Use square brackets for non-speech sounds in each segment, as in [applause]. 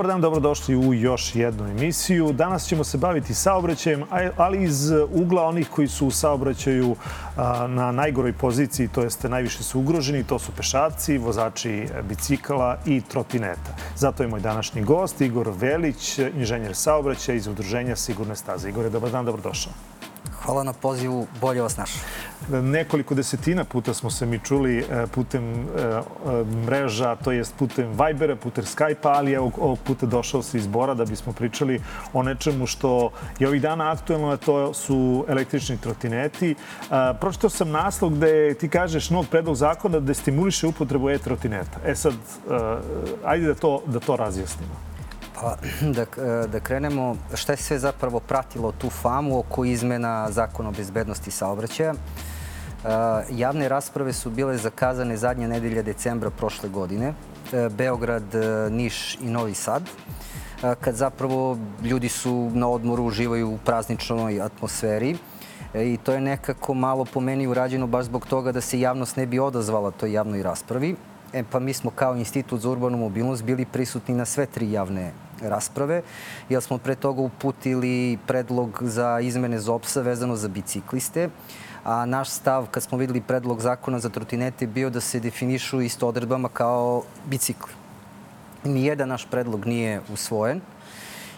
Dobar dan, dobrodošli u još jednu emisiju. Danas ćemo se baviti saobraćajem, ali iz ugla onih koji su u saobraćaju na najgoroj poziciji, to jeste najviše su ugroženi, to su pešaci, vozači bicikala i trotineta. Zato je moj današnji gost Igor Velić, inženjer saobraćaja iz Udruženja Sigurne staze. Igore, dobar dan, dobrodošao. Hvala na pozivu, bolje vas našao. Nekoliko desetina puta smo se mi čuli e, putem e, e, mreža, to jest putem Vibera, putem Skype-a, ali evo ovog puta došao se iz Bora da bismo pričali o nečemu što je ovih dana aktuelno, a to su električni trotineti. Pročitao sam naslov gde ti kažeš nov predlog zakona da stimuliše upotrebu e-trotineta. E sad, ajde da to, da to razjasnimo. Pa, [clears throat] da, da krenemo, šta je sve zapravo pratilo tu famu oko izmena zakona o bezbednosti saobraćaja? Javne rasprave su bile zakazane zadnje nedelje decembra prošle godine. E, Beograd, e, Niš i Novi Sad kad zapravo ljudi su na odmoru, uživaju u prazničnoj atmosferi. E, I to je nekako malo po meni urađeno baš zbog toga da se javnost ne bi odazvala toj javnoj raspravi. E, pa mi smo kao Institut za urbanu mobilnost bili prisutni na sve tri javne rasprave, jer smo pre toga uputili predlog za izmene ZOPS-a vezano za bicikliste, a naš stav kad smo videli predlog zakona za trotinete bio da se definišu isto odredbama kao bicikli. Nijedan naš predlog nije usvojen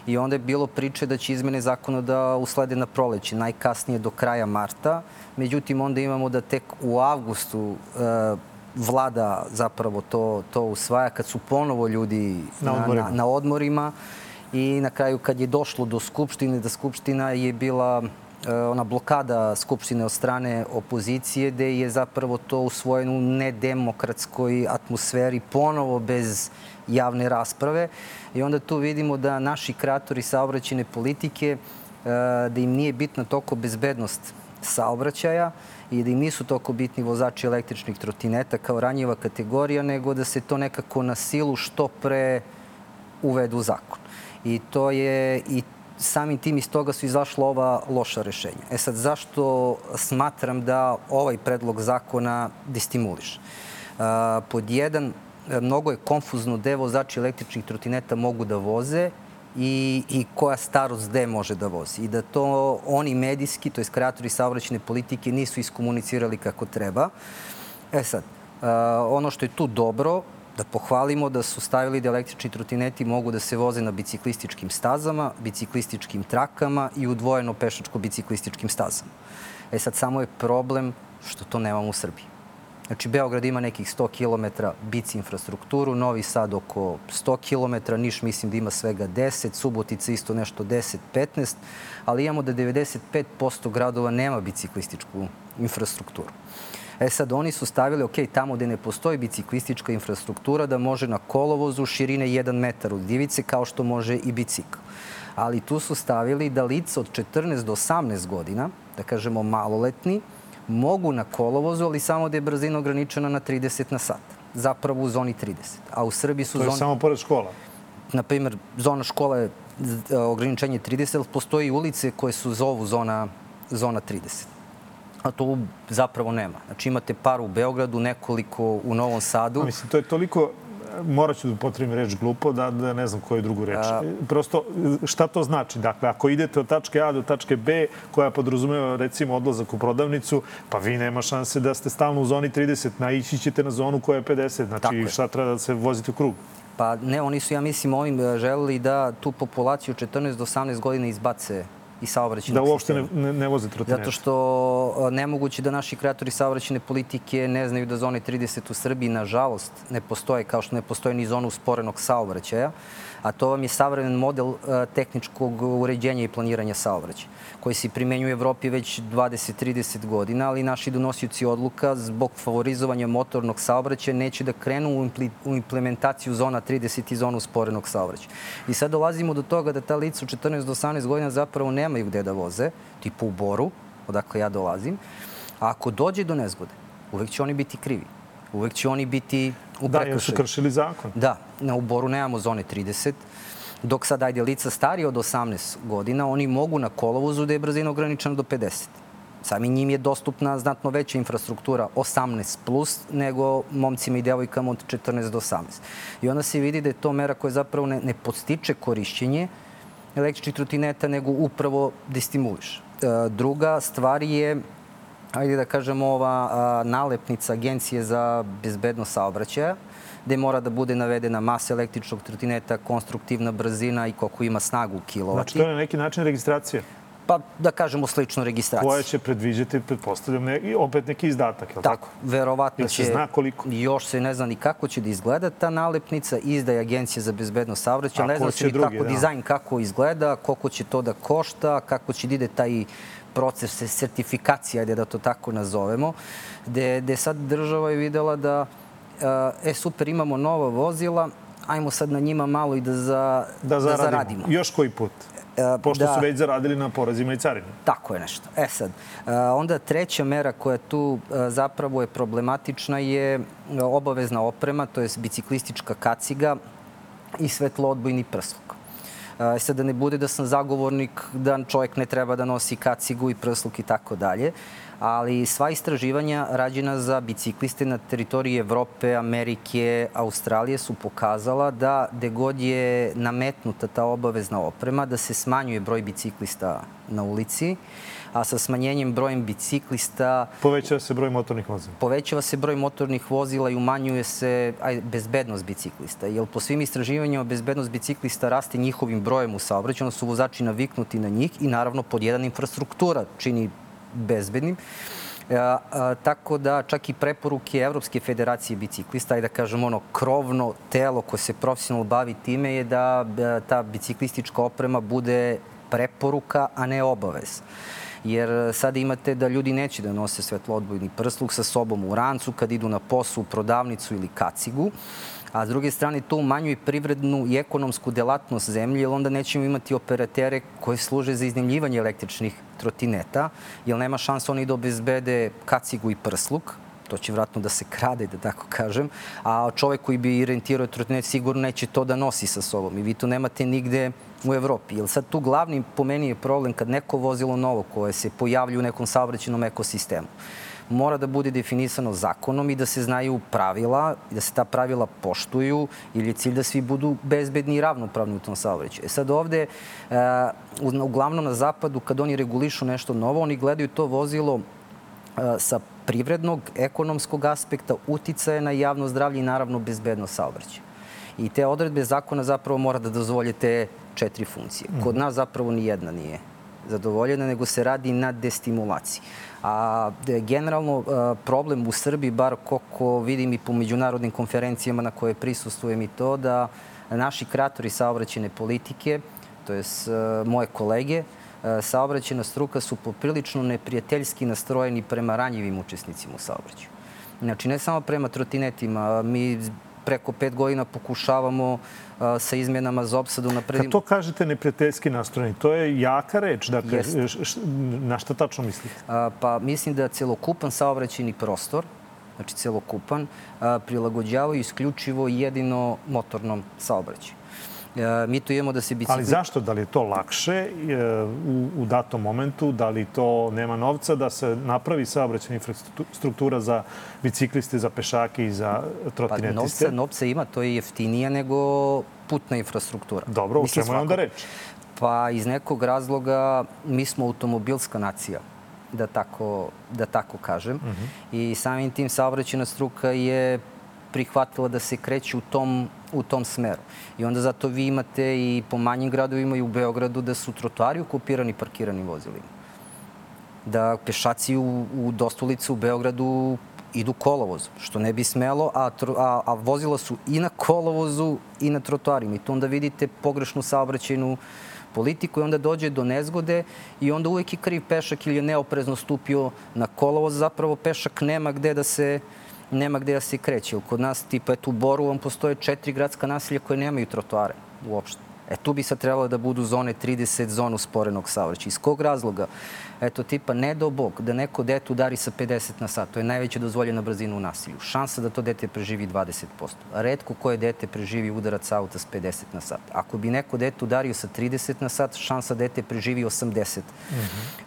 i onda je bilo priče da će izmene zakona da uslede na proleće, najkasnije do kraja marta. Međutim, onda imamo da tek u avgustu e, vlada zapravo to, to usvaja kad su ponovo ljudi na odmorima. Na, na odmorima i na kraju kad je došlo do Skupštine, da Skupština je bila e, ona blokada Skupštine od strane opozicije, gde je zapravo to usvojeno u nedemokratskoj atmosferi, ponovo bez javne rasprave. I onda tu vidimo da naši kreatori saobraćene politike, e, da im nije bitna toko bezbednost saobraćaja, i da im nisu toliko bitni vozači električnih trotineta kao ranjiva kategorija, nego da se to nekako na silu što pre uvedu u zakon. I to je i samim tim iz toga su izašla ova loša rešenja. E sad, zašto smatram da ovaj predlog zakona destimuliš? Pod jedan, mnogo je konfuzno gde vozači električnih trotineta mogu da voze i, i koja starost gde može da vozi. I da to oni medijski, to je kreatori saobraćene politike, nisu iskomunicirali kako treba. E sad, ono što je tu dobro, da pohvalimo da su stavili da električni trotineti mogu da se voze na biciklističkim stazama, biciklističkim trakama i udvojeno pešačko-biciklističkim stazama. E sad, samo je problem što to nemamo u Srbiji. Znači, Beograd ima nekih 100 km bici infrastrukturu, Novi Sad oko 100 km, Niš mislim da ima svega 10, Subotica isto nešto 10-15, ali imamo da 95% gradova nema biciklističku infrastrukturu. E sad, oni su stavili, ok, tamo gde ne postoji biciklistička infrastruktura, da može na kolovozu širine 1 metar od divice, kao što može i bicikl. Ali tu su stavili da lica od 14 do 18 godina, da kažemo maloletni, mogu na kolovozu, ali samo da je brzina ograničena na 30 na sat. Zapravo u zoni 30. A u Srbiji su zone... To je zoni... samo pored škola? Na primjer, zona škola je e, ograničenje 30, ali postoji ulice koje su zovu zona, zona 30. A to zapravo nema. Znači imate par u Beogradu, nekoliko u Novom Sadu. A mislim, to je toliko morat ću da potrebim reč glupo, da, da ne znam koju drugu reč. A... Prosto, šta to znači? Dakle, ako idete od tačke A do tačke B, koja podrazumeva, recimo, odlazak u prodavnicu, pa vi nema šanse da ste stalno u zoni 30, naići ćete na zonu koja je 50. Znači, šta treba da se vozite u krug? Pa ne, oni su, ja mislim, ovim e, želeli da tu populaciju 14 do 18 godina izbace i saobraćenog Da uopšte ne, ne voze trotinete. Zato što nemoguće da naši kreatori saobraćene politike ne znaju da zone 30 u Srbiji, nažalost, ne postoje, kao što ne postoje ni zonu usporenog saobraćaja a to vam je savremen model e, tehničkog uređenja i planiranja saobraćaja, koji se primenjuje u Evropi već 20-30 godina, ali naši donosioci odluka zbog favorizovanja motornog saobraćaja neće da krenu u implementaciju zona 30 i zonu usporenog saobraćaja. I sad dolazimo do toga da ta lica u 14 do 18 godina zapravo nemaju gde da voze, tipu u Boru, odakle ja dolazim, a ako dođe do nezgode, uvek će oni biti krivi uvek će oni biti u prekršaju. Da, jer su kršili zakon. Da, na uboru nemamo zone 30, dok sad, ajde, lica starije od 18 godina, oni mogu na kolovozu da je brzina ograničena do 50. Samim njim je dostupna znatno veća infrastruktura 18 plus nego momcima i devojkama od 14 do 18. I onda se vidi da je to mera koja zapravo ne, ne podstiče korišćenje električnih trotineta, nego upravo destimuliš. E, druga stvar je ajde da kažemo, ova a, nalepnica Agencije za bezbednost saobraćaja, gde mora da bude navedena masa električnog trotineta, konstruktivna brzina i koliko ima snagu u kilovati. Znači, to je na neki način registracija? Pa, da kažemo, slično registraciju. Koja će predviđati, pretpostavljam, ne, opet neki izdatak, je li tako? Tako, verovatno će... zna koliko? Još se ne zna ni kako će da izgleda ta nalepnica, izdaje Agencija za bezbednost saobraćaja, ne zna se ni drugi, kako da. dizajn kako izgleda, koliko će to da košta, kako će da ide taj proces sertifikacije, ajde da to tako nazovemo, gde, gde sad država je videla da e, super, imamo nova vozila, ajmo sad na njima malo i da, za, Da zaradimo. zaradimo. Još koji put? E, Pošto da. su već zaradili na porazima i carini. Tako je nešto. E sad, e, onda treća mera koja tu e, zapravo je problematična je e, obavezna oprema, to je biciklistička kaciga i svetloodbojni prsluk. E, sad da ne bude da sam zagovornik da čovjek ne treba da nosi kacigu i prsluk i tako dalje, ali sva istraživanja rađena za bicikliste na teritoriji Evrope, Amerike, Australije su pokazala da gde god je nametnuta ta obavezna oprema, da se smanjuje broj biciklista na ulici, a sa smanjenjem brojem biciklista Povećava se broj motornih vozila. povećava se broj motornih vozila i umanjuje se aj, bezbednost biciklista. Jer po svim istraživanjima bezbednost biciklista raste njihovim brojem u saobraćaju, su vozači naviknuti na njih i naravno pod jedan infrastruktura čini bezbednim. E, a, tako da čak i preporuke Evropske federacije biciklista, i da kažem ono krovno telo koje se profesionalno bavi time je da e, ta biciklistička oprema bude preporuka, a ne obavez jer sada imate da ljudi neće da nose svetloodbojni prsluk sa sobom u rancu kad idu na posao, u prodavnicu ili kacigu, a s druge strane to umanjuje privrednu i ekonomsku delatnost zemlje, jer onda nećemo imati operatere koji služe za iznajmljivanje električnih trotineta, jer nema šansa oni da obezbede kacigu i prsluk, to će vratno da se krade, da tako kažem, a čovek koji bi rentirao trotinet sigurno neće to da nosi sa sobom i vi to nemate nigde u Evropi. Jer sad tu glavni po meni je problem kad neko vozilo novo koje se pojavlja u nekom saobraćenom ekosistemu mora da bude definisano zakonom i da se znaju pravila i da se ta pravila poštuju ili je cilj da svi budu bezbedni i ravnopravni u tom saobraćaju. E sad ovde, e, uglavnom na zapadu, kad oni regulišu nešto novo, oni gledaju to vozilo e, sa privrednog, ekonomskog aspekta, uticaje na javno zdravlje i naravno bezbednost saobraćaja. I te odredbe zakona zapravo mora da dozvolje te četiri funkcije. Kod nas zapravo ni jedna nije zadovoljena, nego se radi na destimulaciji. A e, generalno e, problem u Srbiji, bar koliko vidim i po međunarodnim konferencijama na koje prisustujem i to, da naši kreatori saobraćene politike, to je moje kolege, e, saobraćena struka su poprilično neprijateljski nastrojeni prema ranjivim učesnicima u saobraćaju. Znači, ne samo prema trotinetima, mi preko pet godina pokušavamo a, sa izmenama za opsadu na predim... Kad to kažete neprijateljski nastrojeni, to je jaka reč. Dakle, Jeste. na šta tačno mislite? A, pa mislim da celokupan saobraćajni prostor, znači celokupan, a, prilagođavaju isključivo jedino motornom saobraćaju. E, mi tu imamo da se bicikli... Ali zašto? Da li je to lakše e, u, u datom momentu? Da li to nema novca da se napravi saobraćajna infrastruktura za bicikliste, za pešake i za Pa trotinetiste? novca, novca ima, to je jeftinije nego putna infrastruktura. Dobro, u čemu je onda reč? Pa iz nekog razloga mi smo automobilska nacija da tako, da tako kažem. Mhm. I samim tim saobraćena struka je prihvatila da se kreće u tom, u tom smeru. I onda zato vi imate i po manjim gradovima i u Beogradu da su trotoari okupirani parkiranim vozilima. Da pešaci u, u Dostulicu u Beogradu idu kolovoz, što ne bi smelo, a, a, a vozila su i na kolovozu i na trotoarima. I tu onda vidite pogrešnu saobraćajnu politiku i onda dođe do nezgode i onda uvek je kriv pešak ili je neoprezno stupio na kolovoz. Zapravo pešak nema gde da se nema gde da se kreće. Kod nas, tipa, eto u Boru vam postoje četiri gradska naselja koje nemaju trotoare uopšte. E tu bi sad trebalo da budu zone 30, zonu sporenog saobraćaja. Iz kog razloga? Eto, tipa, ne do bog da neko dete udari sa 50 na sat. To je najveća dozvoljena brzina u nasilju. Šansa da to dete preživi 20%. Redko koje dete preživi udarac auta s 50 na sat. Ako bi neko dete udario sa 30 na sat, šansa dete preživi 80%. Mm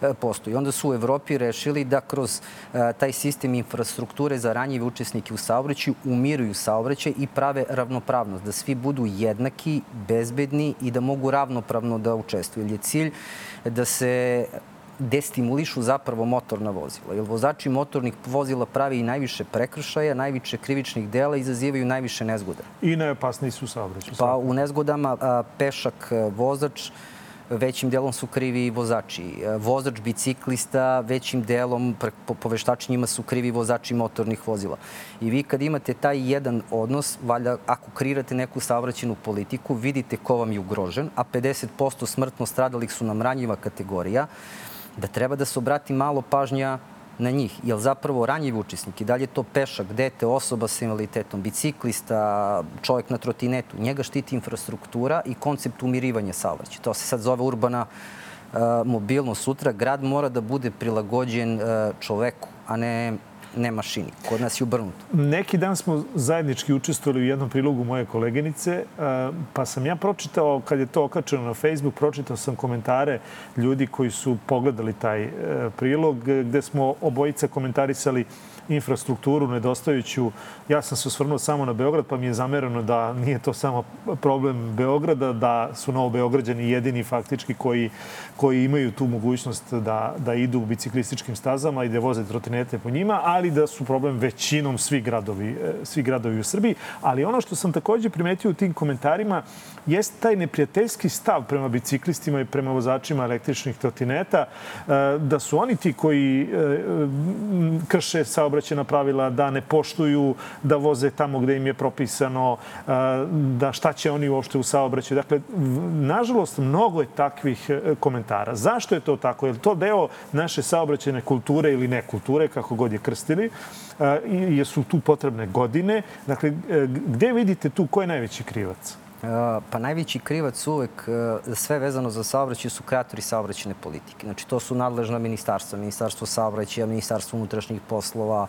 -hmm. I onda su u Evropi rešili da kroz uh, taj sistem infrastrukture za ranjive učesnike u saobraćaju umiruju saobraćaj i prave ravnopravnost. Da svi budu jednaki, bezbedni i da mogu ravnopravno da učestvuju. Jer je cilj da se destimulišu zapravo motorna vozila. Jer vozači motornih vozila pravi i najviše prekršaja, najviše krivičnih dela izazivaju najviše nezgoda. I najopasniji su saobraćaj. Pa u nezgodama a, pešak vozač većim delom su krivi vozači. Vozač biciklista većim delom po, po su krivi vozači motornih vozila. I vi kad imate taj jedan odnos, valjda ako kreirate neku saobraćenu politiku, vidite ko vam je ugrožen, a 50% smrtno stradalih su nam ranjiva kategorija, da treba da se obrati malo pažnja na njih, jer zapravo ranjivi učesnik i dalje to pešak, dete, osoba sa invaliditetom, biciklista, čovjek na trotinetu, njega štiti infrastruktura i koncept umirivanja saobraćaja. To se sad zove urbana uh, mobilnost. Sutra grad mora da bude prilagođen uh, čoveku, a ne ne mašini. Kod nas je ubrnuto. Neki dan smo zajednički učestvovali u jednom prilogu moje koleginice, pa sam ja pročitao, kad je to okačeno na Facebook, pročitao sam komentare ljudi koji su pogledali taj e, prilog, gde smo obojica komentarisali infrastrukturu nedostajuću. Ja sam se osvrnuo samo na Beograd, pa mi je zamereno da nije to samo problem Beograda, da su novo Beograđani jedini faktički koji, koji imaju tu mogućnost da, da idu u biciklističkim stazama i da voze trotinete po njima, ali da su problem većinom svi gradovi, e, svi gradovi u Srbiji. Ali ono što sam takođe primetio u tim komentarima jeste taj neprijateljski stav prema biciklistima i prema vozačima električnih trotineta, e, da su oni ti koji e, krše saobraćena pravila, da ne poštuju, da voze tamo gde im je propisano, da šta će oni uopšte u saobraćaju. Dakle, nažalost, mnogo je takvih komentara. Zašto je to tako? Je li to deo naše saobraćene kulture ili nekulture, kako god je krstili? I jesu tu potrebne godine? Dakle, gde vidite tu ko je najveći krivac? Pa najveći krivac uvek sve vezano za saobraćaj su kreatori saobraćene politike. Znači to su nadležna ministarstva, Ministarstvo saobraćaja, Ministarstvo unutrašnjih poslova,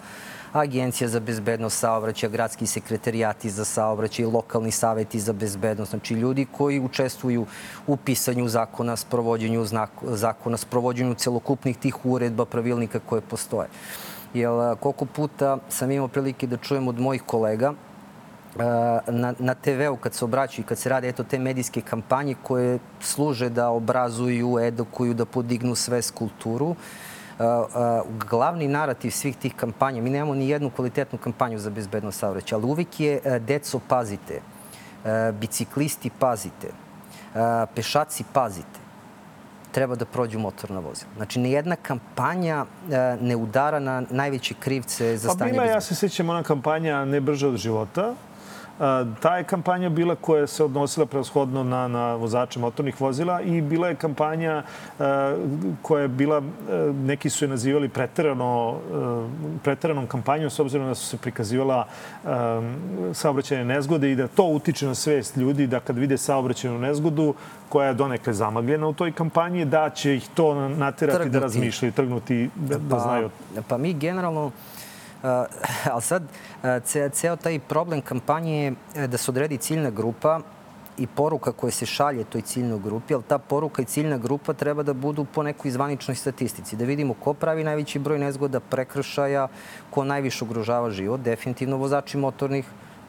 Agencija za bezbednost saobraćaja, gradski sekretarijati za saobraćaj, lokalni saveti za bezbednost. Znači ljudi koji učestvuju u pisanju zakona, sprovođenju zakona, sprovođenju celokupnih tih uredba, pravilnika koje postoje. Jer koliko puta sam imao prilike da čujem od mojih kolega na, na TV-u kad se obraćaju i kad se rade eto te medijske kampanje koje služe da obrazuju, edukuju, da podignu svest kulturu. Glavni narativ svih tih kampanja, mi nemamo ni jednu kvalitetnu kampanju za bezbednost saobraćaja, ali uvijek je deco pazite, biciklisti pazite, pešaci pazite treba da prođu motorna vozila. Znači, nijedna kampanja ne udara na najveće krivce za stanje Pa bila, ja se sjećam, ona kampanja Ne brže od života, Ta je kampanja bila koja se odnosila preoshodno na, na vozače motornih vozila i bila je kampanja koja je bila, neki su je nazivali preterano, preteranom kampanjom s obzirom da su se prikazivala saobraćajne nezgode i da to utiče na svest ljudi da kad vide saobraćajnu nezgodu koja je donekle zamagljena u toj kampanji, da će ih to naterati trgnuti. da razmišljaju, trgnuti, da, da pa, znaju. Pa mi generalno ali sad, ce, ceo taj problem kampanje je e, da se odredi ciljna grupa i poruka koja se šalje toj ciljnoj grupi, ali ta poruka i ciljna grupa treba da budu po nekoj zvaničnoj statistici. Da vidimo ko pravi najveći broj nezgoda, prekršaja, ko najviše ugrožava život, definitivno vozači motornih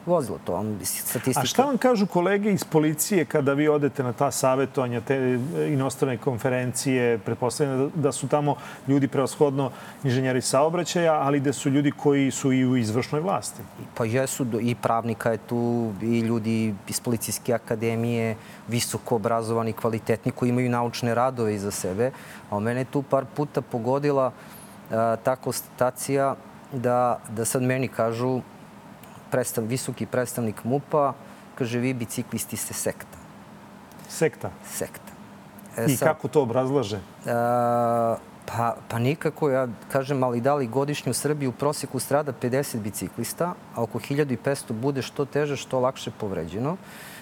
vozilo. To vam statistika... A šta vam kažu kolege iz policije kada vi odete na ta savjetovanja, te inostrane konferencije, pretpostavljam da su tamo ljudi preoshodno inženjeri saobraćaja, ali da su ljudi koji su i u izvršnoj vlasti? Pa jesu, i pravnika je tu, i ljudi iz policijske akademije, visoko obrazovani, kvalitetni, koji imaju naučne radove iza sebe. A mene tu par puta pogodila ta konstatacija da, da sad meni kažu predstav, visoki predstavnik MUPA, kaže vi biciklisti ste sekta. Sekta? Sekta. E, I sad, kako to obrazlaže? E, Pa, pa nikako, ja kažem, ali da li godišnje u Srbiji u prosjeku strada 50 biciklista, a oko 1500 bude što teže, što lakše povređeno.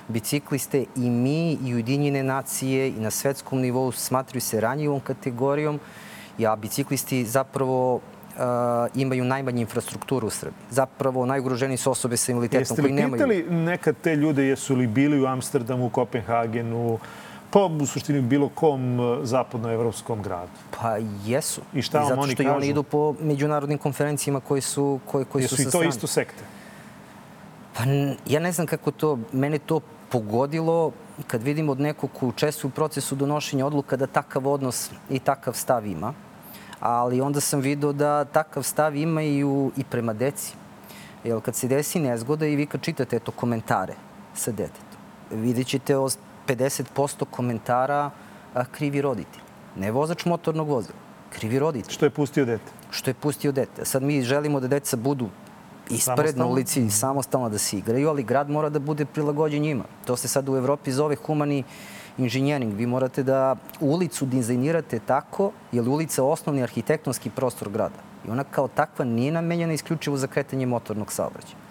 Bicikliste i mi, i Ujedinjene nacije, i na svetskom nivou smatruju se ranjivom kategorijom, a biciklisti zapravo imaju najmanju infrastrukturu u Srbiji. Zapravo, najugroženiji su osobe sa invaliditetom koji nemaju... Jeste li pitali nekad te ljude, jesu li bili u Amsterdamu, u Kopenhagenu, pa u suštini bilo kom uh, zapadnoevropskom gradu? Pa jesu. I šta vam I oni kažu? Zato što i oni idu po međunarodnim konferencijama koji su, koji, koji jesu su sa strane. Jesu i to isto sekte? Pa ja ne znam kako to, mene to pogodilo kad vidim od nekog ko učestvuje u procesu donošenja odluka da takav odnos i takav stav ima ali onda sam video da takav stav ima i, u, i prema deci. Jer kad se desi nezgoda i vi kad čitate eto komentare sa detetom, vidjet ćete o 50% komentara a, krivi roditelj. Ne vozač motornog vozila, krivi roditelj. Što je pustio dete? Što je pustio dete. Sad mi želimo da deca budu ispred na ulici i samostalno da se igraju, ali grad mora da bude prilagođen njima. To se sad u Evropi zove humani inženjering. Vi morate da ulicu dizajnirate tako, jer je ulica osnovni arhitektonski prostor grada. I ona kao takva nije namenjena isključivo za kretanje motornog saobraćaja.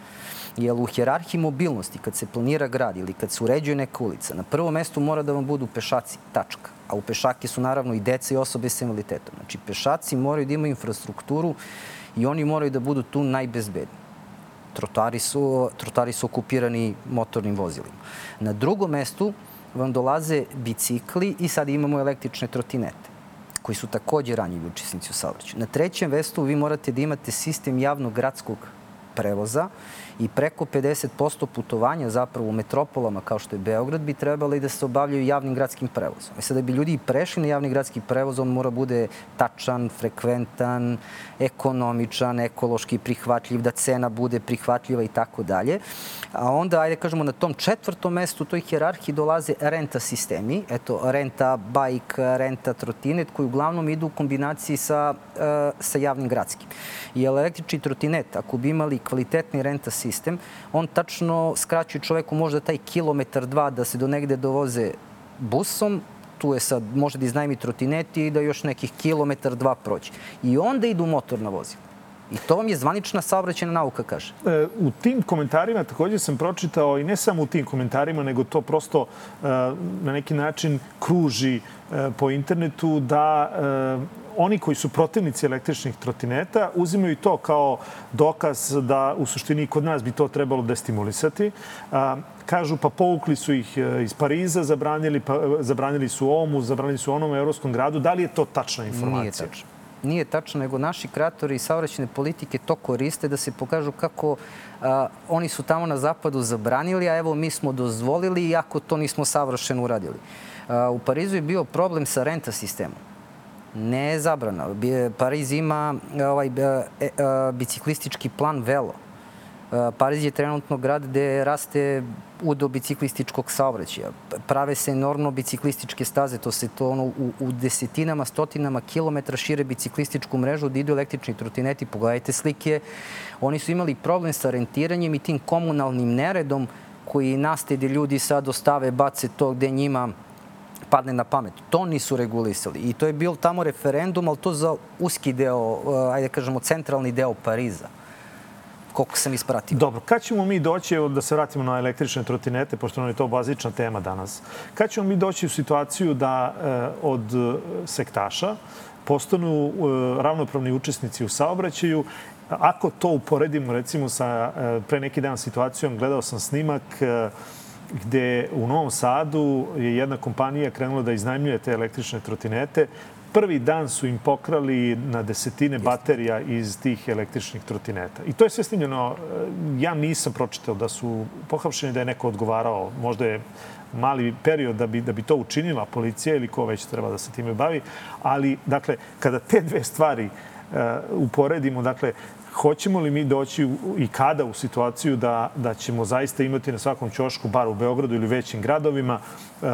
Jer u hjerarhiji mobilnosti, kad se planira grad ili kad se uređuje neka ulica, na prvom mestu mora da vam budu pešaci, tačka. A u pešake su naravno i deca i osobe sa invaliditetom. Znači, pešaci moraju da imaju infrastrukturu i oni moraju da budu tu najbezbedniji. Trotari su, trotari su okupirani motornim vozilima. Na drugom mestu vam dolaze bicikli i sad imamo električne trotinete koji su takođe ranjivi učesnici u saobraćaju. Na trećem vestu vi morate da imate sistem javnog gradskog prevoza i preko 50% putovanja zapravo u metropolama kao što je Beograd bi trebalo i da se obavljaju javnim gradskim prevozom. I sada da bi ljudi prešli na javni gradski prevoz, on mora bude tačan, frekventan, ekonomičan, ekološki prihvatljiv, da cena bude prihvatljiva i tako dalje. A onda, ajde kažemo, na tom četvrtom mestu u toj hjerarhiji dolaze renta sistemi. Eto, renta bike, renta trotinet, koji uglavnom idu u kombinaciji sa, uh, sa javnim gradskim. I električni trotinet, ako bi imali kvalitetni renta sistem, on tačno skraćuje čoveku možda taj kilometar, dva da se do negde dovoze busom, tu je sad, može da iznajmi trotinet i da još nekih kilometar, dva proći. I onda idu motorna vozila. I to vam je zvanična saobraćena nauka, kaže. E, u tim komentarima takođe sam pročitao i ne samo u tim komentarima, nego to prosto e, na neki način kruži e, po internetu da oni koji su protivnici električnih trotineta uzimaju to kao dokaz da u suštini kod nas bi to trebalo destimulisati. Kažu pa povukli su ih iz Pariza, zabranili, pa, zabranili su omu, zabranili su onom evropskom gradu. Da li je to tačna informacija? Nije tačno nije tačno, nego naši kreatori saobraćene politike to koriste da se pokažu kako a, oni su tamo na zapadu zabranili, a evo mi smo dozvolili, iako to nismo savršeno uradili. A, u Parizu je bio problem sa renta sistemom. Ne je zabrana. Pariz ima ovaj, e, biciklistički plan Velo Pariz je trenutno grad gde raste udo biciklističkog saobraćaja. Prave se enormno biciklističke staze, to se to ono, u, u desetinama, stotinama kilometra šire biciklističku mrežu da idu električni trotineti. Pogledajte slike. Oni su imali problem sa rentiranjem i tim komunalnim neredom koji nastaje gde ljudi sad ostave, bace to gde njima padne na pamet. To nisu regulisali. I to je bil tamo referendum, ali to za uski deo, ajde kažemo, centralni deo Pariza koliko sam ispratio. Dobro, kad ćemo mi doći, da se vratimo na električne trotinete, pošto nam je to bazična tema danas, kad ćemo mi doći u situaciju da e, od sektaša postanu e, ravnopravni učesnici u saobraćaju Ako to uporedimo recimo sa pre neki dan situacijom, gledao sam snimak gde u Novom Sadu je jedna kompanija krenula da iznajmljuje te električne trotinete prvi dan su im pokrali na desetine baterija iz tih električnih trotineta. I to je sve snimljeno. Ja nisam pročitao da su pohapšeni, da je neko odgovarao. Možda je mali period da bi, da bi to učinila policija ili ko već treba da se time bavi. Ali, dakle, kada te dve stvari uh, uporedimo, dakle, hoćemo li mi doći u, i kada u situaciju da, da ćemo zaista imati na svakom ćošku, bar u Beogradu ili većim gradovima, e,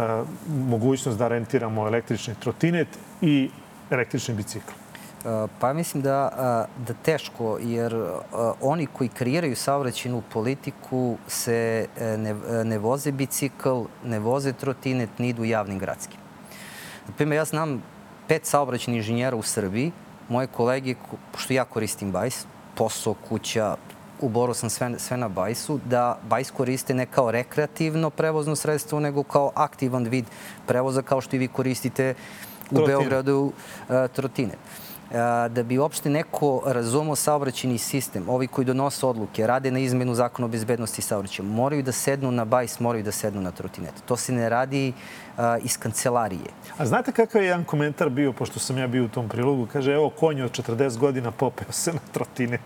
mogućnost da rentiramo električni trotinet i električni bicikl? E, pa mislim da, da teško, jer oni koji kreiraju saobraćenu politiku se e, ne, ne voze bicikl, ne voze trotinet, ni idu javnim gradskim. Na primjer, ja znam pet saobraćenih inženjera u Srbiji, moje kolege, pošto ja koristim bajs, posao, kuća, u Boru sam sve, sve na bajsu, da bajs koriste ne kao rekreativno prevozno sredstvo, nego kao aktivan vid prevoza, kao što i vi koristite u Trotine. Beogradu uh, trotine da bi uopšte neko razumao saobraćeni sistem, ovi koji donose odluke, rade na izmenu zakona o bezbednosti saobraćaja, moraju da sednu na bajs, moraju da sednu na trotinet. To se ne radi iz kancelarije. A znate kakav je jedan komentar bio, pošto sam ja bio u tom prilogu, kaže, evo, konj od 40 godina popeo se na trotinet.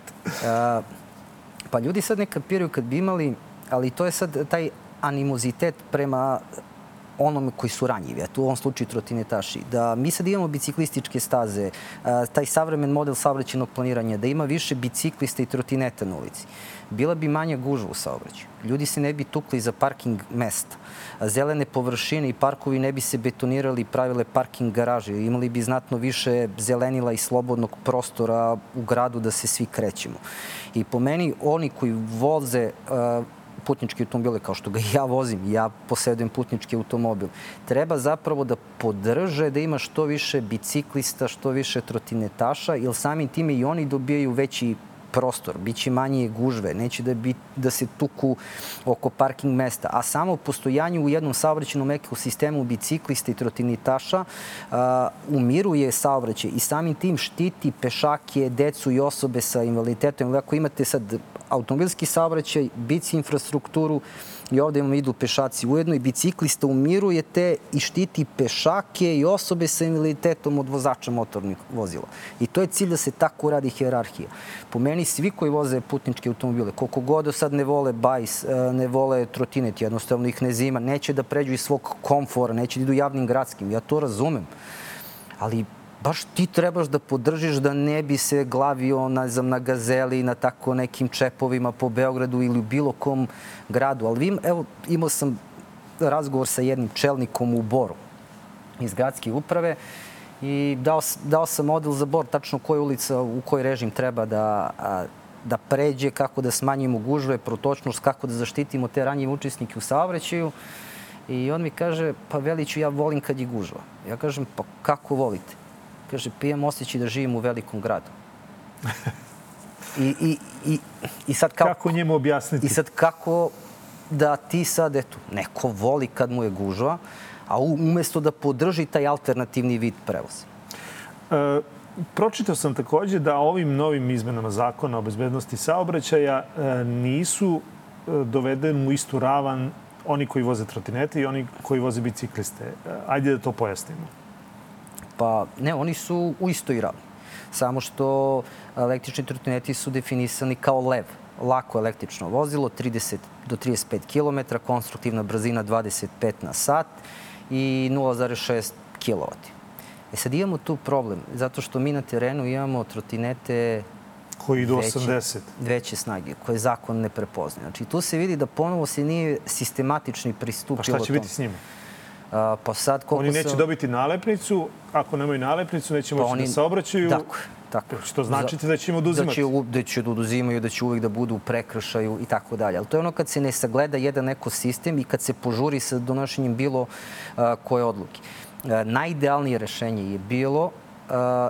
Pa ljudi sad ne kapiraju kad bi imali, ali to je sad taj animozitet prema onome koji su ranjivi, a tu u ovom slučaju trotinetaši, da mi sad imamo biciklističke staze, taj savremen model saobraćenog planiranja, da ima više biciklista i trotineta na ulici, bila bi manja gužva u saobraćaju. Ljudi se ne bi tukli za parking mesta. Zelene površine i parkovi ne bi se betonirali i pravile parking garaže. Imali bi znatno više zelenila i slobodnog prostora u gradu da se svi krećemo. I po meni, oni koji voze putnički automobile, kao što ga ja vozim, ja posedujem putnički automobil, treba zapravo da podrže da ima što više biciklista, što više trotinetaša, jer samim time i oni dobijaju veći prostor, bit će manje gužve, neće da, bi, da se tuku oko parking mesta, a samo postojanje u jednom saobraćenom ekosistemu biciklista i trotinitaša uh, umiruje saobraćaj i samim tim štiti pešake, decu i osobe sa invaliditetom. Ako imate sad automobilski saobraćaj, bici infrastrukturu i ovde imamo idu pešaci ujedno i biciklista umiruje te i štiti pešake i osobe sa invaliditetom od vozača motornih vozila. I to je cilj da se tako radi hjerarhija. Po meni svi koji voze putničke automobile, koliko god sad ne vole bajs, e, ne vole trotinet, jednostavno ih ne zima, neće da pređu iz svog komfora, neće da idu javnim gradskim. Ja to razumem. Ali baš ti trebaš da podržiš da ne bi se glavio na, znam, na gazeli, na tako nekim čepovima po Beogradu ili u bilo kom gradu. Ali vi, evo, imao sam razgovor sa jednim čelnikom u Boru iz gradske uprave i dao, dao sam model za Bor, tačno koja ulica, u koji režim treba da, a, da pređe, kako da smanjimo gužve, protočnost, kako da zaštitimo te ranjive učesnike u saobraćaju. I on mi kaže, pa Veliću, ja volim kad je gužva. Ja kažem, pa kako volite? Kaže, pijem osjećaj da živim u velikom gradu. I, i, i, i sad kako... Kako njemu objasniti? I sad kako da ti sad, eto, neko voli kad mu je gužva, a umesto da podrži taj alternativni vid prevoza. E, pročitao sam takođe da ovim novim izmenama zakona o bezbednosti saobraćaja e, nisu e, dovedeni u istu ravan oni koji voze trotinete i oni koji voze bicikliste. E, ajde da to pojasnimo. Pa ne, oni su u istoj ravni. Samo što električni trotineti su definisani kao lev, lako električno vozilo, 30 do 35 km, konstruktivna brzina 25 na sat i 0,6 kW. E sad imamo tu problem, zato što mi na terenu imamo trotinete koji idu 80. Veće snage, koje zakon ne prepoznaje. Znači, tu se vidi da ponovo se nije sistematični pristupilo Pa šta će biti s njima? A, pa sad koliko Oni neće sam... dobiti nalepnicu, ako nemaju nalepnicu neće pa moći da oni... da se obraćaju. Tako, tako. Što znači da će im oduzimati? Da će, da će da oduzimaju, da će uvek da budu u prekršaju i tako dalje. Ali to je ono kad se ne sagleda jedan ekosistem i kad se požuri sa donošenjem bilo a, koje odluke. A, najidealnije rešenje je bilo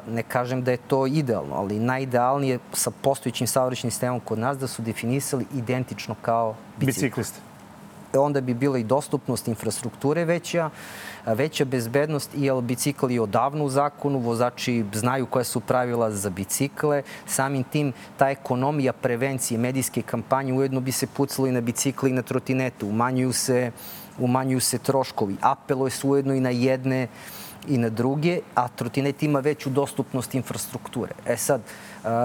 ne kažem da je to idealno, ali najidealnije sa postojićim saobraćenim sistemom kod nas da su definisali identično kao bicikl. bicikliste onda bi bila i dostupnost infrastrukture veća, veća bezbednost i jel bicikl je odavno u zakonu, vozači znaju koje su pravila za bicikle, samim tim ta ekonomija prevencije, medijske kampanje ujedno bi se pucalo i na bicikle i na trotinete, umanjuju se, umanjuju se troškovi, apeluje se ujedno i na jedne i na druge, a trotinet ima veću dostupnost infrastrukture. E sad,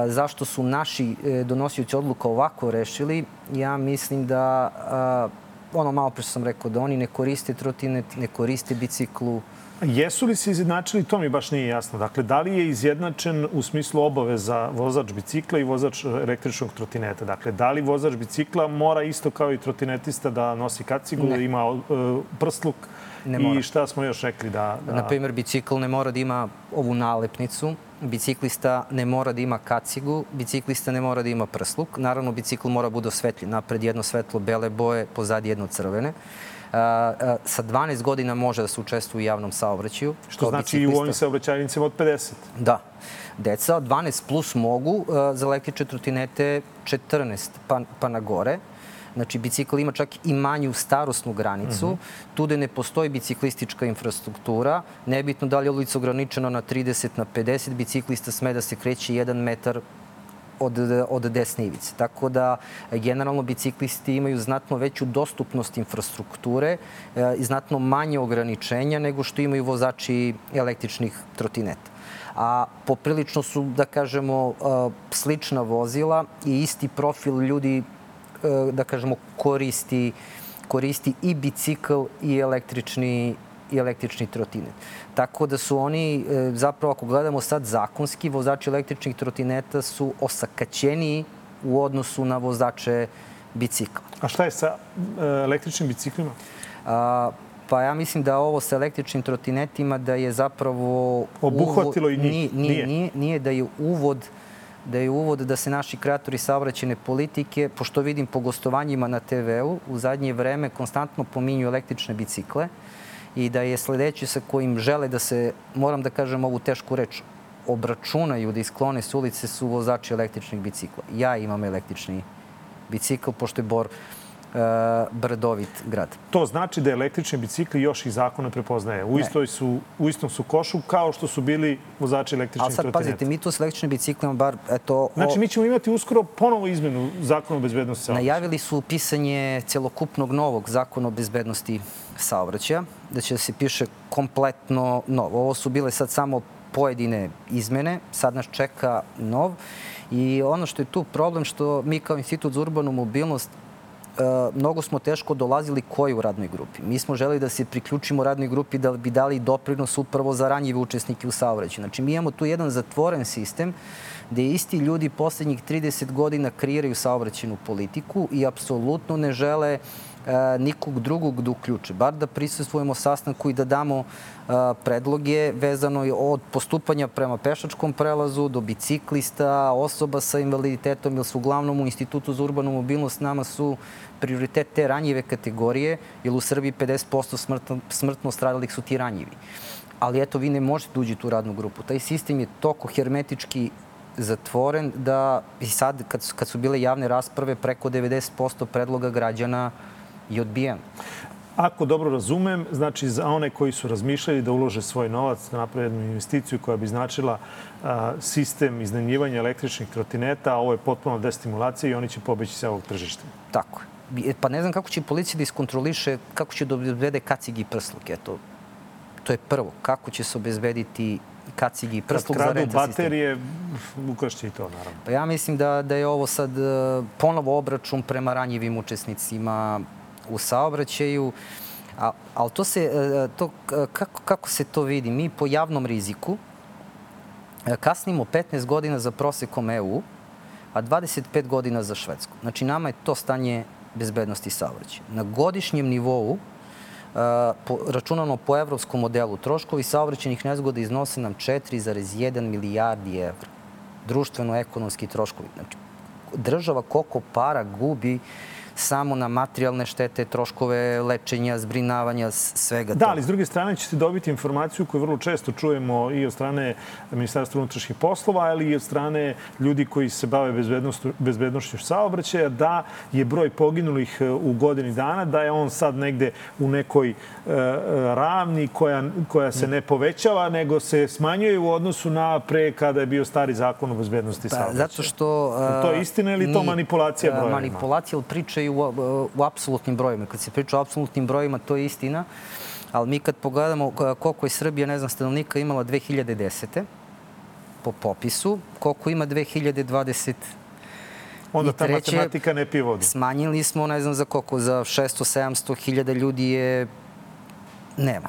zašto su naši e, donosioci odluka ovako rešili? Ja mislim da ono malo pre sam rekao, da oni ne koriste trotinet, ne koriste biciklu. Jesu li se izjednačili, to mi baš nije jasno. Dakle, da li je izjednačen u smislu obaveza vozač bicikla i vozač električnog trotineta? Dakle, da li vozač bicikla mora isto kao i trotinetista da nosi kacigu, ne. da ima uh, prsluk ne i šta smo još rekli da... da... Na primjer, bicikl ne mora da ima ovu nalepnicu, biciklista ne mora da ima kacigu, biciklista ne mora da ima prsluk. Naravno, bicikl mora da bude osvetljen. Napred jedno svetlo bele boje, pozadi jedno crvene. sa 12 godina može da se učestvuje u javnom saobraćaju. Što znači i u ovim saobraćajnicama od 50? Da. Deca od 12 plus mogu za električne trotinete 14 pa, pa na gore. Znači, bicikl ima čak i manju starostnu granicu. Mm -hmm. Tu gde ne postoji biciklistička infrastruktura, nebitno da li je ulica ograničena na 30 na 50, biciklista sme da se kreće 1 metar od, od desne ivice. Tako da generalno biciklisti imaju znatno veću dostupnost infrastrukture e, i znatno manje ograničenja nego što imaju vozači električnih trotineta. A poprilično su, da kažemo, e, slična vozila i isti profil ljudi da kažemo, koristi, koristi i bicikl i električni i električni trotinet. Tako da su oni, e, zapravo ako gledamo sad zakonski, vozači električnih trotineta su osakaćeniji u odnosu na vozače bicikla. A šta je sa e, električnim biciklima? A, pa ja mislim da ovo sa električnim trotinetima da je zapravo... Obuhvatilo uvod, i njih? Nije, nije, nije, nije da je uvod uh, da je uvod da se naši kreatori saobraćene politike, pošto vidim po gostovanjima na TV-u, u zadnje vreme konstantno pominju električne bicikle i da je sledeći sa kojim žele da se, moram da kažem ovu tešku reč, obračunaju, da isklone s ulice su vozači električnih bicikla. Ja imam električni bicikl, pošto je Bor brdovit grad. To znači da električni bicikli još i zakon ne prepoznaje. U, istoj su, u istom su košu kao što su bili vozači električnih trotineta. Ali sad pazite, mi to s električnim biciklima bar, eto... Znači mi ćemo imati uskoro ponovo izmenu zakona o bezbednosti saobraćaja. Najavili su pisanje celokupnog novog zakona o bezbednosti saobraćaja, da će da se piše kompletno novo. Ovo su bile sad samo pojedine izmene, sad nas čeka nov. I ono što je tu problem, što mi kao Institut za urbanu mobilnost E, mnogo smo teško dolazili koji u radnoj grupi. Mi smo želi da se priključimo radnoj grupi da bi dali doprinos upravo za ranjive učesnike u saobraćaju. Znači, mi imamo tu jedan zatvoren sistem gde isti ljudi poslednjih 30 godina kreiraju saobraćenu politiku i apsolutno ne žele E, nikog drugog da uključe. Bar da prisustvujemo sastanku i da damo e, predloge vezano od postupanja prema pešačkom prelazu do biciklista, osoba sa invaliditetom, jer su uglavnom u Institutu za urbanu mobilnost nama su prioritet te ranjive kategorije, jer u Srbiji 50% smrtno, smrtno stradalih su ti ranjivi. Ali eto, vi ne možete da uđete u radnu grupu. Taj sistem je toko hermetički zatvoren da i sad kad, kad su bile javne rasprave preko 90% predloga građana i odbijen. Ako dobro razumem, znači za one koji su razmišljali da ulože svoj novac, da naprave jednu investiciju koja bi značila a, sistem iznajmljivanja električnih trotineta, ovo je potpuno destimulacija i oni će pobeći sa ovog tržišta. Tako je. Pa ne znam kako će policija da iskontroliše, kako će da obezbede kacigi i prsluk. Eto, to je prvo. Kako će se obezbediti kacigi prsluk za renta sistem. baterije, ukrašće i to, naravno. Pa ja mislim da, da je ovo sad e, ponovo obračun prema ranjivim učesnicima u saobraćaju. A, ali to se, e, to, kako, kako se to vidi? Mi po javnom riziku e, kasnimo 15 godina za prosekom EU, a 25 godina za Švedsku. Znači, nama je to stanje bezbednosti saobraćaja. Na godišnjem nivou, e, po, računano po evropskom modelu, troškovi saobraćenih nezgoda iznose nam 4,1 milijardi evra. Društveno-ekonomski troškovi. Znači, država koliko para gubi uh, samo na materijalne štete, troškove lečenja, zbrinavanja, svega da, toga. Da, ali s druge strane ćete dobiti informaciju koju vrlo često čujemo i od strane Ministarstva unutrašnjih poslova, ali i od strane ljudi koji se bave bezbednošću saobraćaja, da je broj poginulih e, u godini dana, da je on sad negde u nekoj e, ravni koja, koja se ne povećava, nego se smanjuje u odnosu na pre kada je bio stari zakon o bezbednosti pa, saobraćaja. Zato što... Uh, to je istina ili to manipulacija brojima? Manipulacija, ali priča u, u apsolutnim brojima. Kad se priča o apsolutnim brojima, to je istina. Ali mi kad pogledamo koliko je Srbija, ne znam, stanovnika imala 2010. po popisu, koliko ima 2020 Onda ta treće, matematika ne pije vodu. Smanjili smo, ne znam za koliko, za 600-700 hiljada ljudi je... Nema.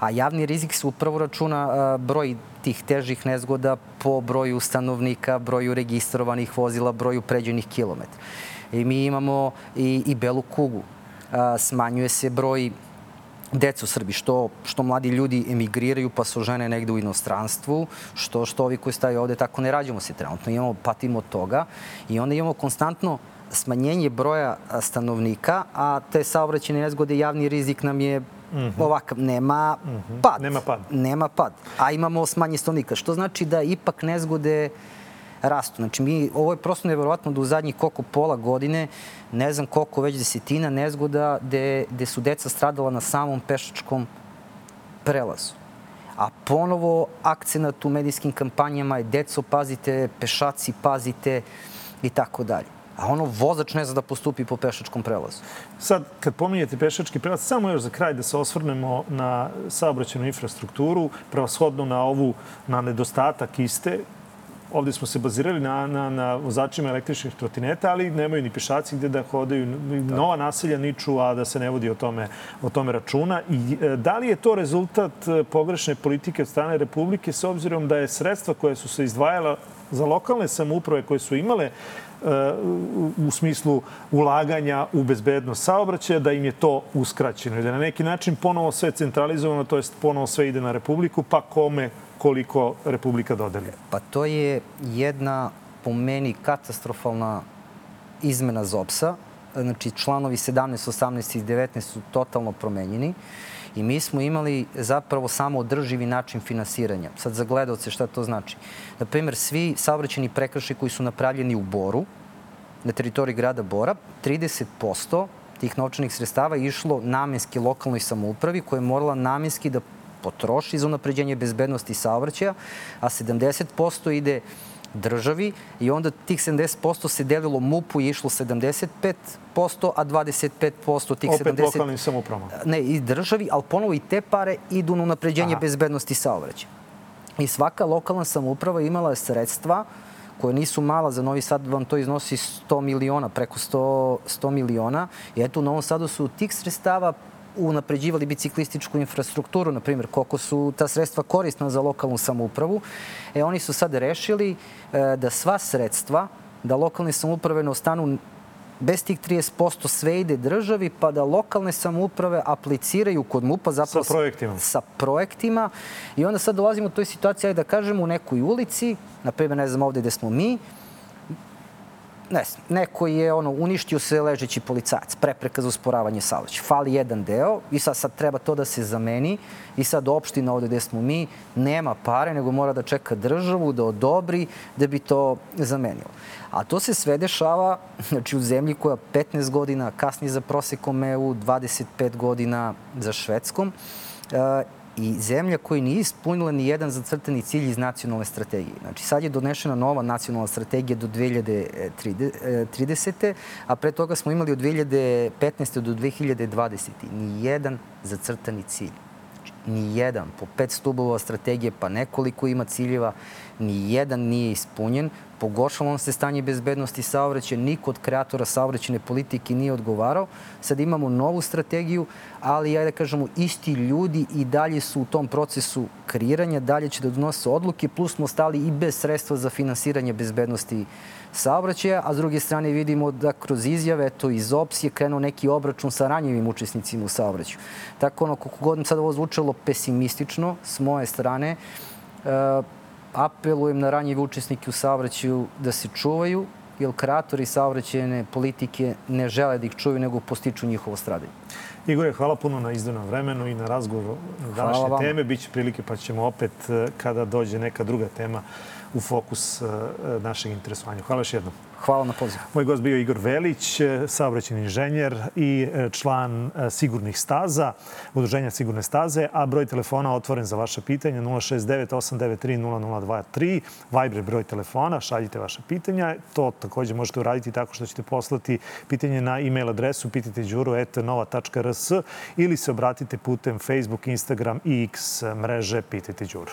A javni rizik se upravo računa broj tih težih nezgoda po broju stanovnika, broju registrovanih vozila, broju pređenih kilometra. I mi imamo i, i belu kugu. A, smanjuje se broj deca u Srbiji, što, što mladi ljudi emigriraju pa su žene negde u inostranstvu, što, što ovi koji staju ovde tako ne rađamo se trenutno. Imamo, patimo od toga i onda imamo konstantno smanjenje broja stanovnika, a te saobraćene nezgode javni rizik nam je Mm -hmm. ovakav, nema mm -hmm. pad. Nema pad. Nema pad. A imamo smanje stanovnika, što znači da ipak nezgode rastu. Znači, mi, ovo je prosto nevjerovatno da u zadnjih koliko pola godine, ne znam koliko već desetina nezgoda, gde, gde su deca stradala na samom pešačkom prelazu. A ponovo akcenat u medijskim kampanjama je deco pazite, pešaci pazite i tako dalje. A ono, vozač ne zna da postupi po pešačkom prelazu. Sad, kad pominjete pešački prelaz, samo još za kraj da se osvrnemo na saobraćenu infrastrukturu, prevashodno na ovu, na nedostatak iste, ovde smo se bazirali na, na, na vozačima električnih trotineta, ali nemaju ni pešaci gde da hodaju. Nova naselja niču, a da se ne vodi o tome, o tome računa. I e, da li je to rezultat e, pogrešne politike od strane Republike s obzirom da je sredstva koje su se izdvajala za lokalne samouprave koje su imale e, u smislu ulaganja u bezbednost saobraćaja, da im je to uskraćeno i da na neki način ponovo sve centralizovano, to jest ponovo sve ide na Republiku, pa kome koliko Republika dodeli? Pa to je jedna po meni katastrofalna izmena ZOPS-a. Znači, članovi 17, 18 i 19 su totalno promenjeni i mi smo imali zapravo samo održivi način finansiranja. Sad za gledalce šta to znači? Na primer, svi saobraćeni prekršaj koji su napravljeni u Boru, na teritoriji grada Bora, 30% tih novčanih sredstava išlo namenski lokalnoj samoupravi koja je morala namenski da potroši za unapređenje bezbednosti saobraćaja, a 70% ide državi i onda tih 70% se delilo MUP-u i išlo 75%, a 25% tih Opet 70... Opet lokalnim samoupravama. Ne, i državi, ali ponovo i te pare idu na unapređenje Aha. bezbednosti saobraćaja. I svaka lokalna samouprava imala sredstva koje nisu mala, za Novi Sad vam to iznosi 100 miliona, preko 100, 100 miliona. I eto, u Novom Sadu su tih sredstava unapređivali biciklističku infrastrukturu, na primjer, koliko su ta sredstva korisna za lokalnu samoupravu. E, oni su sad rešili e, da sva sredstva, da lokalne samouprave ne ostanu bez tih 30% sve ide državi, pa da lokalne samouprave apliciraju kod MUPA zapravo sa projektima. Sa projektima. I onda sad dolazimo u toj situaciji, da kažemo, u nekoj ulici, na primjer, ne znam ovde gde smo mi, ne znam, neko je ono, uništio se ležeći policajac, prepreka za usporavanje saobraćaja. Fali jedan deo i sad, sad treba to da se zameni i sad opština ovde gde smo mi nema pare, nego mora da čeka državu da odobri da bi to zamenilo. A to se sve dešava znači, u zemlji koja 15 godina kasni za prosekom EU, 25 godina za Švedskom i zemlja koja nije ispunila ni jedan zacrtani cilj iz nacionalne strategije. Znači, sad je donešena nova nacionalna strategija do 2030. a pre toga smo imali od 2015. do 2020. Ni jedan zacrtani cilj. Znači, ni jedan. Po pet stubova strategije, pa nekoliko ima ciljeva, ni jedan nije ispunjen pogoršalo se stanje bezbednosti saobraćaja, niko od kreatora saobraćene politike nije odgovarao. Sad imamo novu strategiju, ali ja da kažemo isti ljudi i dalje su u tom procesu kreiranja, dalje će da donose odluke, plus smo stali i bez sredstva za finansiranje bezbednosti saobraćaja, a s druge strane vidimo da kroz izjave, to iz OPS je krenuo neki obračun sa ranjivim učesnicima u saobraćaju. Tako ono, koliko god sad ovo zvučalo pesimistično s moje strane, apelujem na ranjive učesnike u saobraćaju da se čuvaju, jer kreatori saobraćajne politike ne žele da ih čuju, nego postiču njihovo stradanje. Igore, hvala puno na izdanom vremenu i na razgovoru današnje teme. Biće prilike pa ćemo opet, eh, kada dođe neka druga tema, u fokus eh, našeg interesovanja. Hvala još jednom. Hvala na pozivu. Moj gost bio Igor Velić, eh, saobraćeni inženjer i član Sigurnih staza, Udruženja Sigurne staze, a broj telefona otvoren za vaše pitanja 069 893 0023, Viber broj telefona, šaljite vaše pitanja. To takođe možete uraditi tako što ćete poslati pitanje na e-mail adresu pitajteđuru.nova.rs ili se obratite putem Facebook, Instagram i X mreže Pitajte Đuru.